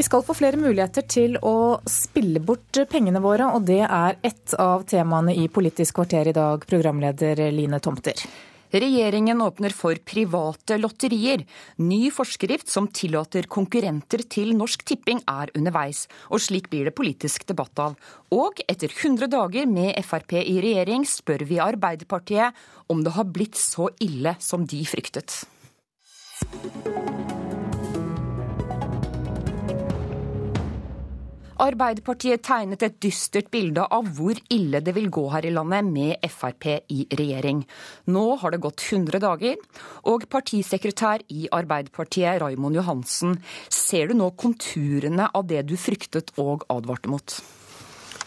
Vi skal få flere muligheter til å spille bort pengene våre, og det er ett av temaene i Politisk kvarter i dag, programleder Line Tomter. Regjeringen åpner for private lotterier. Ny forskrift som tillater konkurrenter til Norsk Tipping er underveis, og slik blir det politisk debatt av. Og etter 100 dager med Frp i regjering spør vi Arbeiderpartiet om det har blitt så ille som de fryktet. Arbeiderpartiet tegnet et dystert bilde av hvor ille det vil gå her i landet med Frp i regjering. Nå har det gått 100 dager, og partisekretær i Arbeiderpartiet, Raimond Johansen, ser du nå konturene av det du fryktet og advarte mot?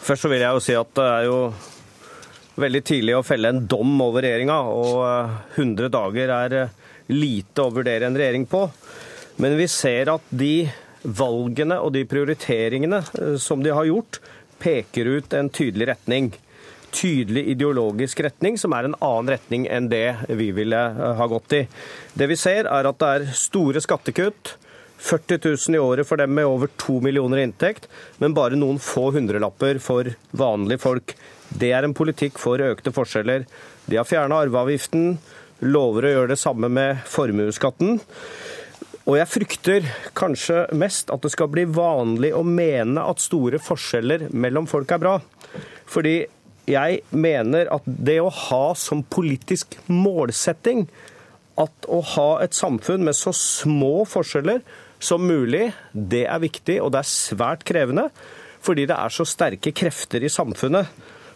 Først så vil jeg jo si at det er jo veldig tidlig å felle en dom over regjeringa, og 100 dager er lite å vurdere en regjering på. Men vi ser at de valgene og de prioriteringene eh, som de har gjort, peker ut en tydelig retning. Tydelig ideologisk retning, som er en annen retning enn det vi ville eh, ha gått i. Det vi ser, er at det er store skattekutt. 40 000 i året for dem med over 2 millioner i inntekt, men bare noen få hundrelapper for vanlige folk. Det er en politikk for økte forskjeller. De har fjerna arveavgiften, lover å gjøre det samme med formuesskatten. Og jeg frykter kanskje mest at det skal bli vanlig å mene at store forskjeller mellom folk er bra. Fordi jeg mener at det å ha som politisk målsetting at å ha et samfunn med så små forskjeller som mulig, det er viktig, og det er svært krevende. Fordi det er så sterke krefter i samfunnet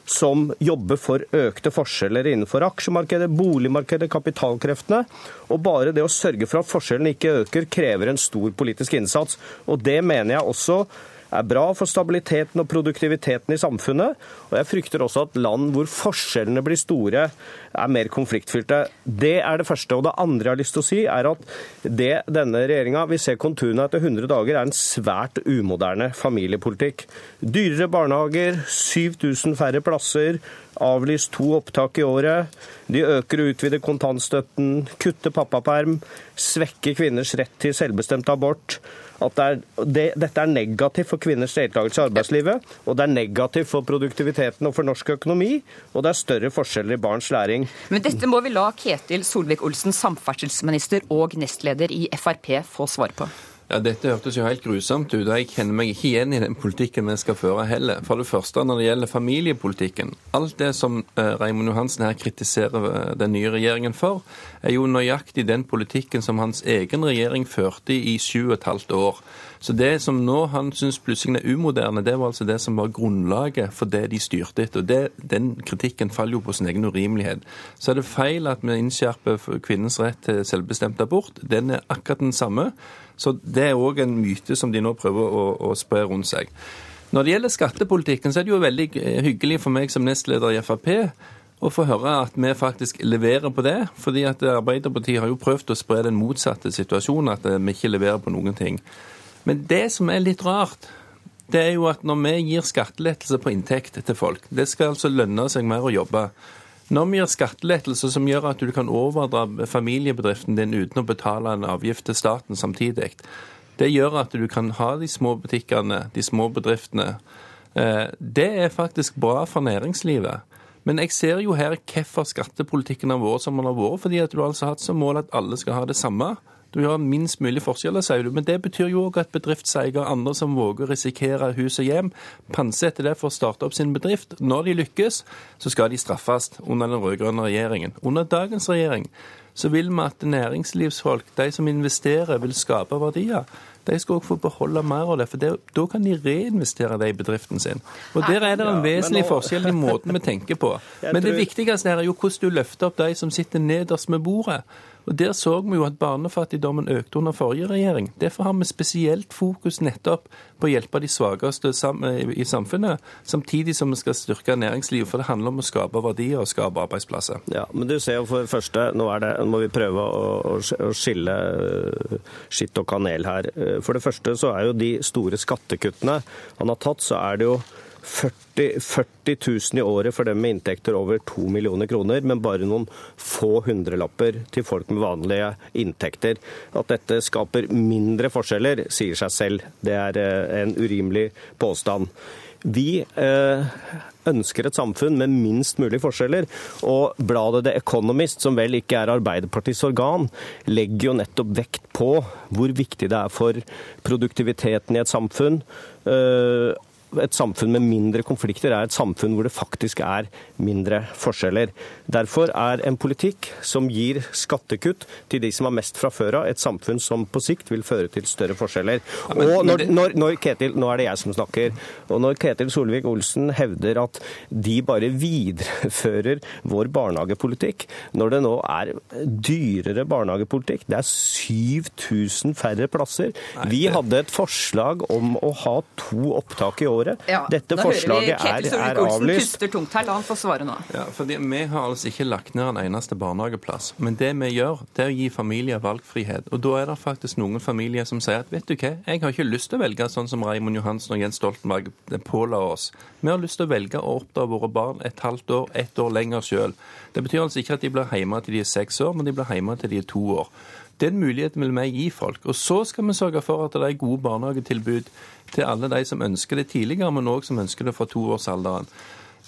som jobber for økte forskjeller innenfor aksjemarkedet, boligmarkedet, kapitalkreftene. Og bare det å sørge for at forskjellene ikke øker, krever en stor politisk innsats. Og det mener jeg også er bra for stabiliteten og produktiviteten i samfunnet. Og jeg frykter også at land hvor forskjellene blir store, er mer konfliktfylte. Det er det første. Og det andre jeg har lyst til å si, er at det denne regjeringa vil se konturene etter 100 dager, er en svært umoderne familiepolitikk. Dyrere barnehager, 7000 færre plasser, avlyst to opptak i året. De øker og utvider kontantstøtten, kutter pappaperm, svekker kvinners rett til selvbestemt abort at det er, det, dette er negativt for kvinners deltakelse i arbeidslivet, og det er negativt for produktiviteten og for norsk økonomi, og det er større forskjeller i barns læring. Men dette må vi la Ketil Solvik-Olsen, samferdselsminister og nestleder i Frp, få svar på. Ja, Dette hørtes jo helt grusomt ut, og jeg kjenner meg ikke igjen i den politikken vi skal føre heller. For det første når det gjelder familiepolitikken. Alt det som eh, Raymond Johansen her kritiserer eh, den nye regjeringen for, er jo nøyaktig den politikken som hans egen regjering førte i sju og et halvt år. Så det som nå han syns plutselig er umoderne, det var altså det som var grunnlaget for det de styrte etter. Og det, Den kritikken faller jo på sin egen urimelighet. Så er det feil at vi innskjerper kvinnens rett til selvbestemt abort. Den er akkurat den samme. Så det er òg en myte som de nå prøver å, å spre rundt seg. Når det gjelder skattepolitikken, så er det jo veldig eh, hyggelig for meg som nestleder i Frp å få høre at vi faktisk leverer på det. fordi at Arbeiderpartiet har jo prøvd å spre den motsatte situasjonen, at vi ikke leverer på noen ting. Men det som er litt rart, det er jo at når vi gir skattelettelse på inntekt til folk, det skal altså lønne seg mer å jobbe. Når vi gir skattelettelser som gjør at du kan overdra familiebedriften din uten å betale en avgift til staten samtidig, det gjør at du kan ha de små butikkene, de små bedriftene. Eh, det er faktisk bra for næringslivet. Men jeg ser jo her hvorfor skattepolitikken har vært som den har vært, fordi at du altså har hatt som mål at alle skal ha det samme. Du har minst mulig forskjeller, sier du. Men det betyr jo òg at bedriftseiere og andre som våger å risikere hus og hjem, pantsetter det for å starte opp sin bedrift. Når de lykkes, så skal de straffes under den rød-grønne regjeringen. Under dagens regjering så vil vi at næringslivsfolk, de som investerer, vil skape verdier de skal også få beholde mer av det. For det, da kan de reinvestere det i bedriften sin. Og Der er det en vesentlig nå... forskjell i måten vi tenker på. Men det viktigste her er jo hvordan du løfter opp de som sitter nederst med bordet. Og Der så vi jo at barnefattigdommen økte under forrige regjering. Derfor har vi spesielt fokus nettopp på å hjelpe de svakeste i samfunnet, samtidig som vi skal styrke næringslivet. For det handler om å skape verdier og skape arbeidsplasser. Ja, Men du ser jo for det første, nå, det, nå må vi prøve å, å skille øh, skitt og kanel her. For det første så er jo de store skattekuttene han har tatt, så er det jo 40, 40 000 i året for dem med inntekter over 2 millioner kroner, men bare noen få hundrelapper til folk med vanlige inntekter. At dette skaper mindre forskjeller, sier seg selv. Det er eh, en urimelig påstand. Vi eh, ønsker et samfunn med minst mulig forskjeller. Og bladet The Economist, som vel ikke er Arbeiderpartiets organ, legger jo nettopp vekt på hvor viktig det er for produktiviteten i et samfunn. Et samfunn med mindre konflikter er et samfunn hvor det faktisk er mindre forskjeller. Derfor er en politikk som gir skattekutt til de som har mest fra før av, et samfunn som på sikt vil føre til større forskjeller. Og når, når, når Ketil, Nå er det jeg som snakker. Og når Ketil Solvik-Olsen hevder at de bare viderefører vår barnehagepolitikk, når det nå er dyrere barnehagepolitikk, det er 7000 færre plasser. Vi hadde et forslag om å ha to opptak i år året. Ja, Dette forslaget er, er avlyst. tungt her, la han få svare nå. Ja, fordi Vi har altså ikke lagt ned en eneste barnehageplass. Men det vi gjør, det er å gi familier valgfrihet. Og da er det faktisk noen familier som sier at vet du hva, jeg har ikke lyst til å velge sånn som Raymond Johansen og Jens Stoltenberg påla oss. Vi har lyst til å velge å oppdra våre barn et halvt år, ett år lenger sjøl. Det betyr altså ikke at de blir hjemme til de er seks år, men de blir hjemme til de er to år. Den muligheten vil vi gi folk. Og så skal vi sørge for at det er gode barnehagetilbud til alle de som ønsker det tidligere, men òg som ønsker det fra toårsalderen.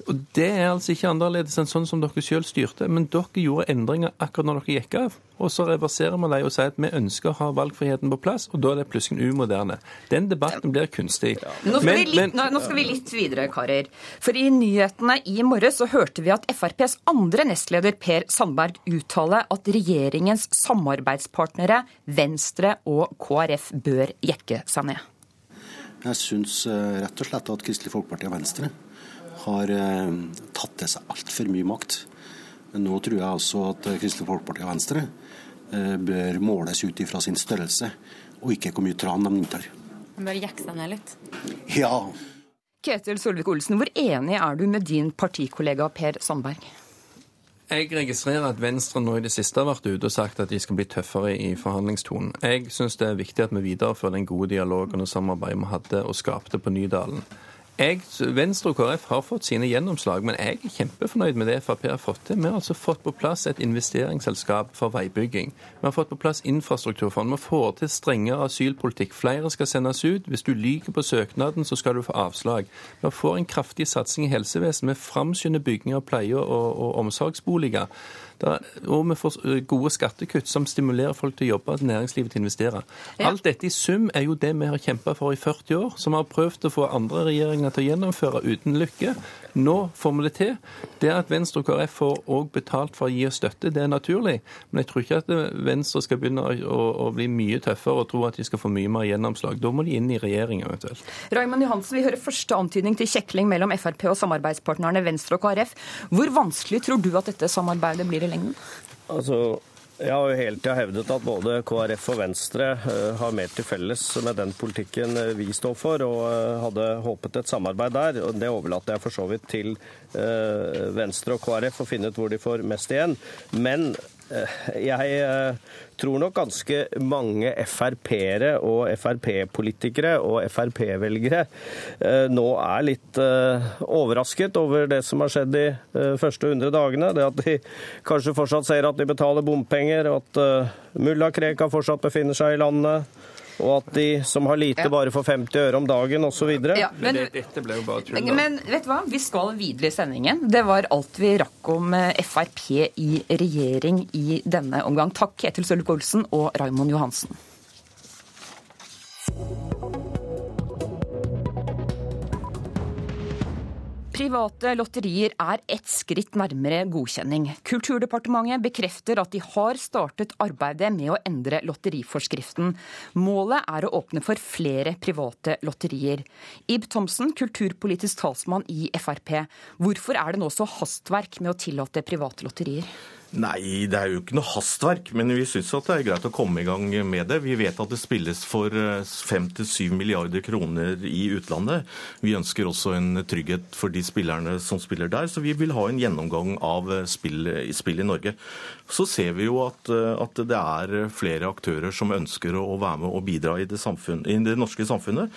Og Det er altså ikke annerledes enn sånn som dere selv styrte, men dere gjorde endringer akkurat når dere gikk av. Og så reverserer vi dem og sier at vi ønsker å ha valgfriheten på plass, og da er det plutselig umoderne. Den debatten blir kunstig. Nå skal, men, vi, litt, nå, nå skal vi litt videre, karer. For i nyhetene i morges så hørte vi at FrPs andre nestleder Per Sandberg uttale at regjeringens samarbeidspartnere Venstre og KrF bør jekke seg ned. Jeg syns eh, rett og slett at Kristelig Folkeparti og Venstre har eh, tatt til seg altfor mye makt. Men nå tror jeg også at Kristelig Folkeparti og Venstre eh, bør måles ut ifra sin størrelse, og ikke hvor mye tran de inntar. De bør jekke seg ned litt? Ja. Ketil Solvik-Olsen, hvor enig er du med din partikollega Per Sandberg? Jeg registrerer at Venstre nå i det siste har vært ute og sagt at de skal bli tøffere i forhandlingstonen. Jeg syns det er viktig at vi viderefører den gode dialogen og samarbeidet vi hadde og skapte på Nydalen. Jeg, Venstre og KrF har fått sine gjennomslag, men jeg er kjempefornøyd med det Frp har fått til. Vi har altså fått på plass et investeringsselskap for veibygging. Vi har fått på plass infrastrukturfond. Vi får til strengere asylpolitikk. Flere skal sendes ut. Hvis du lyver på søknaden, så skal du få avslag. Vi får en kraftig satsing i helsevesenet. Vi framskynder bygging av pleie- og, og omsorgsboliger. Er, og vi får gode skattekutt som stimulerer folk til å jobbe og næringslivet til å investere. Ja. Alt dette i sum er jo det vi har kjempa for i 40 år, som har prøvd å få andre regjeringer til å gjennomføre uten lykke. Nå får vi det til. Det at Venstre og KrF får òg betalt for å gi oss støtte, det er naturlig. Men jeg tror ikke at Venstre skal begynne å, å bli mye tøffere og tro at de skal få mye mer gjennomslag. Da må de inn i regjering eventuelt. Raymond Johansen, vi hører første antydning til kjekling mellom Frp og samarbeidspartnerne Venstre og KrF. Hvor vanskelig tror du at dette samarbeidet blir i lengden? Altså, jeg har jo hele tida hevdet at både KrF og Venstre eh, har mer til felles med den politikken eh, vi står for, og eh, hadde håpet et samarbeid der. og Det overlater jeg for så vidt til Venstre og KrF å finne ut hvor de får mest igjen. Men jeg tror nok ganske mange Frp-ere og Frp-politikere og Frp-velgere eh, nå er litt eh, overrasket over det som har skjedd de eh, første 100 dagene. Det at de kanskje fortsatt ser at de betaler bompenger, og at mulla Krekar fortsatt befinner seg i landet og at de som har lite, bare får 50 øre om dagen osv. Ja, men, men dette ble jo bare tull. Men vet du hva, vi skal videre i sendingen. Det var alt vi rakk om Frp i regjering i denne omgang. Takk Ketil Sølvik-Olsen og Raimond Johansen. Private lotterier er ett skritt nærmere godkjenning. Kulturdepartementet bekrefter at de har startet arbeidet med å endre lotteriforskriften. Målet er å åpne for flere private lotterier. Ib Thomsen, kulturpolitisk talsmann i Frp. Hvorfor er det nå så hastverk med å tillate private lotterier? Nei, det er jo ikke noe hastverk, men vi syns det er greit å komme i gang med det. Vi vet at det spilles for 5-7 eh, milliarder kroner i utlandet. Vi ønsker også en trygghet for de spillerne som spiller der, så vi vil ha en gjennomgang av eh, spill, spill i Norge. Så ser vi jo at, eh, at, det er flere aktører som ønsker å være med og bidra i det, samfunn, i det norske samfunnet.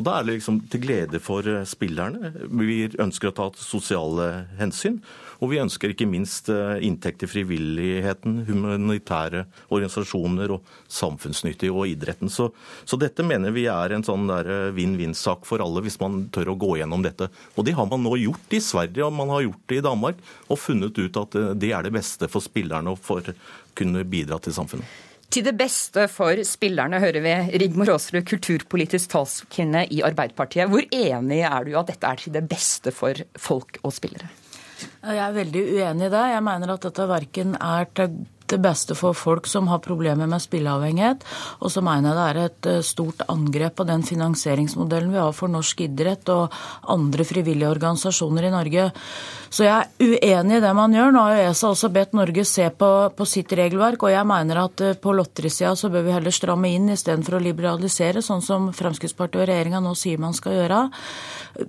Og da er det liksom til glede for spillerne. Vi ønsker å ta sosiale hensyn. Og vi ønsker ikke minst eh, inntekt til frivilligheten, humanitære organisasjoner og samfunnsnyttig og idretten. Så, så dette mener vi er en sånn eh, vinn-vinn-sak for alle, hvis man tør å gå gjennom dette. Og det har man nå gjort i Sverige og man har gjort det i Danmark, og funnet ut at eh, det er det beste for spillerne for å kunne bidra til samfunnet. Til det beste for spillerne, hører vi Rigmor Aasrud, kulturpolitisk talskvinne i Arbeiderpartiet. Hvor enig er du at dette er til det beste for folk og spillere? Jeg er veldig uenig i det. Jeg mener at dette verken er til det beste for folk som har problemer med spilleavhengighet. Og så mener jeg det er et eh, stort angrep på den finansieringsmodellen vi har for norsk idrett og andre frivillige organisasjoner i Norge. Så jeg er uenig i det man gjør. Nå har ESA også bedt Norge se på, på sitt regelverk, og jeg mener at eh, på lotterisida så bør vi heller stramme inn istedenfor å liberalisere, sånn som Fremskrittspartiet og regjeringa nå sier man skal gjøre.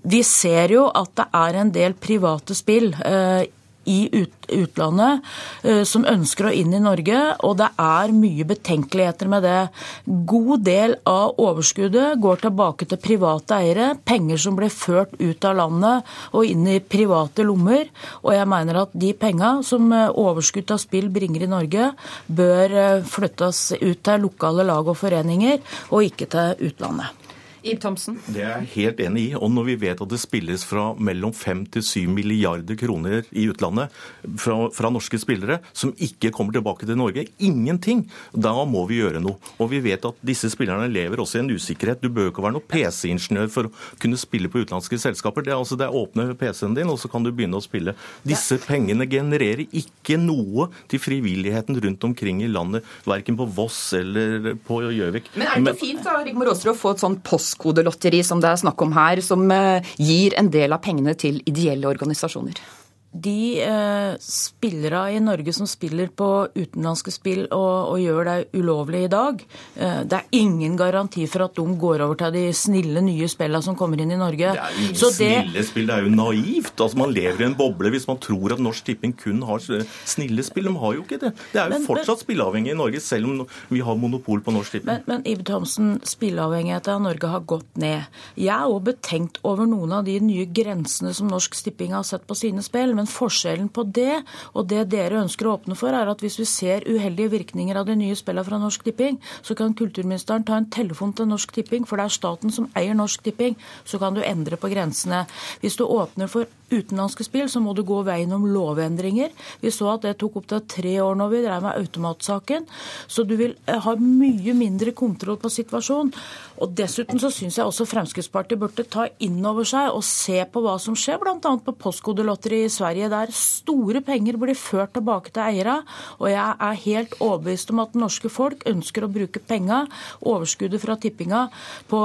Vi ser jo at det er en del private spill. Eh, i utlandet eh, som ønsker å inn i Norge, og det er mye betenkeligheter med det. God del av overskuddet går tilbake til private eiere, penger som blir ført ut av landet og inn i private lommer. Og jeg mener at de penga som eh, overskudd av spill bringer i Norge, bør eh, flyttes ut til lokale lag og foreninger, og ikke til utlandet. Ib Thomsen? Det er jeg helt enig i. Og når vi vet at det spilles fra mellom 5 til 7 milliarder kroner i utlandet fra, fra, norske spillere som ikke kommer tilbake til Norge, ingenting, da må vi gjøre noe. Og vi vet at disse spillerne lever også i en usikkerhet. Du bør ikke være noen PC-ingeniør for å kunne spille på utenlandske selskaper. Det er, altså, det er åpne PC-en din, og så kan du begynne å spille. Disse pengene genererer ikke noe til frivilligheten rundt omkring i landet, verken på Voss eller på Gjøvik. Men er det ikke fint da, Rigmor Aasrud, å få et sånt post postkodelotteri som det er snakk om her, som eh, gir en del av pengene til ideelle organisasjoner? De eh, spillere i Norge som spiller på utenlandske spill og, og gjør det ulovlig i dag, eh, det er ingen garanti for at de går over til de snille nye spillene som kommer inn i Norge. Det er jo ingen snille spill, det er jo naivt. Altså Man lever i en boble hvis man tror at Norsk Tipping kun har snille spill. De har jo ikke det. Det er jo men, fortsatt spilleavhengig i Norge, selv om vi har monopol på Norsk Tipping. Men, men Ibe Thomsen, spilleavhengigheten av Norge har gått ned. Jeg er òg betenkt over noen av de nye grensene som Norsk Tipping har sett på sine spill. Men forskjellen på det og det dere ønsker å åpne for, er at hvis vi ser uheldige virkninger av de nye spillene fra Norsk Tipping, så kan kulturministeren ta en telefon til Norsk Tipping, for det er staten som eier Norsk Tipping. Så kan du endre på grensene. Hvis du åpner for utenlandske spill, så må du gå veien om lovendringer. Vi så at det tok opptil tre år når vi drev med automatsaken. Så du vil eh, ha mye mindre kontroll på situasjonen. Og Dessuten så syns jeg også Fremskrittspartiet burde ta inn over seg og se på hva som skjer, bl.a. på postkodelotteriet i Sverige, der store penger blir ført tilbake til eierne. Og jeg er helt overbevist om at det norske folk ønsker å bruke penga, overskuddet fra tippinga, på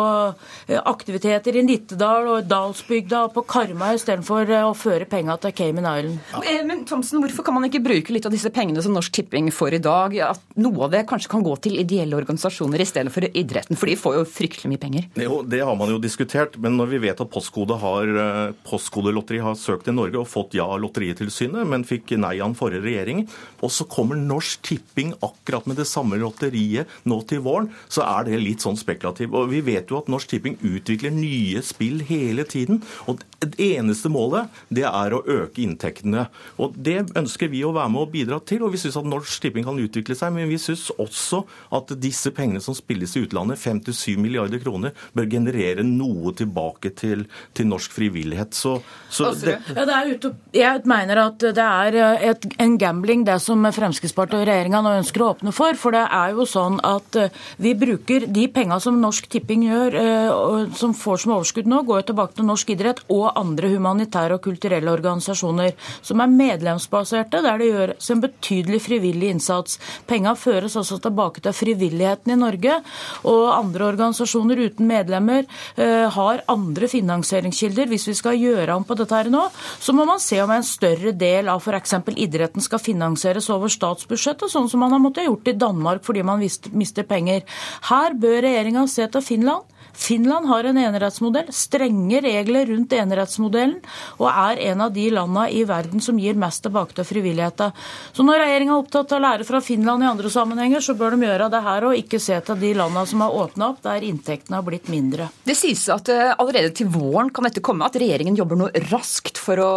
eh, aktiviteter i Nittedal og Dalsbygda og på Karmøy istedenfor å føre penga til Cayman Island. Ja. Men Thomsen, hvorfor kan man ikke bruke litt av disse pengene som Norsk Tipping får i dag? At noe av det kanskje kan gå til ideelle organisasjoner i stedet for idretten, for de får jo fryktelig mye penger? Jo, det har man jo diskutert, men når vi vet at Postkode har, eh, Postkodelotteri har søkt i Norge og fått ja av Lotteritilsynet, men fikk nei av den forrige regjeringen, og så kommer Norsk Tipping akkurat med det samme lotteriet nå til våren, så er det litt sånn spekulativt. Og vi vet jo at Norsk Tipping utvikler nye spill hele tiden. og det eneste målet det er å øke inntektene. Og Det ønsker vi å være med og bidra til. og Vi syns at Norsk Tipping kan utvikle seg, men vi syns også at disse pengene som spilles i utlandet, 5-7 milliarder kroner, bør generere noe tilbake til, til norsk frivillighet. Så, så det... ja, det jeg mener at det er eh, et, en gambling det som Fremskrittspartiet og regjeringa nå ønsker å åpne for. For det er jo sånn at eh, vi bruker de penga som Norsk Tipping gjør, eh, som får som overskudd nå, går jo tilbake til norsk idrett og andre humanitære og kulturelle organisasjoner som er medlemsbaserte, der det gjøres en betydelig frivillig innsats. Penga føres også tilbake til frivilligheten i Norge, og andre organisasjoner uten medlemmer har andre finansieringskilder. Hvis vi skal gjøre om på dette her nå, så må man se om en større del av f.eks. idretten skal finansieres over statsbudsjettet, sånn som man har måttet gjort i Danmark fordi man mister penger. Her bør regjeringa se til Finland. Finland har en enerettsmodell, strenge regler rundt enerettsmodellen, og er en av de landene i verden som gir mest tilbake til frivilligheten. Så når regjeringa er opptatt av å lære fra Finland i andre sammenhenger, så bør de gjøre det her og ikke se til de landene som har åpna opp, der inntektene har blitt mindre. Det sies at uh, allerede til våren kan dette komme, at regjeringen jobber nå raskt for å,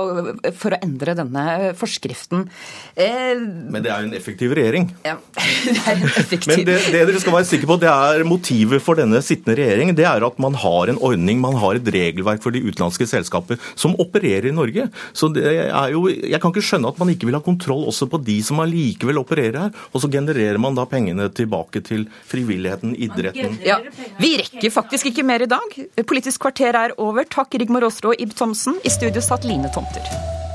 for å endre denne forskriften. Eh, Men det er jo en effektiv regjering. Ja, det er en effektiv. Men det, det dere skal være sikre på, det er motivet for denne sittende regjering. Det er at man har en ordning, man har et regelverk for de utenlandske selskaper som opererer i Norge. Så det er jo, Jeg kan ikke skjønne at man ikke vil ha kontroll også på de som allikevel opererer her. Og så genererer man da pengene tilbake til frivilligheten, idretten. Ja, Vi rekker faktisk ikke mer i dag. Politisk kvarter er over. Takk Rigmor Aasrud og Ib Thomsen. I studio satt Line Tomter.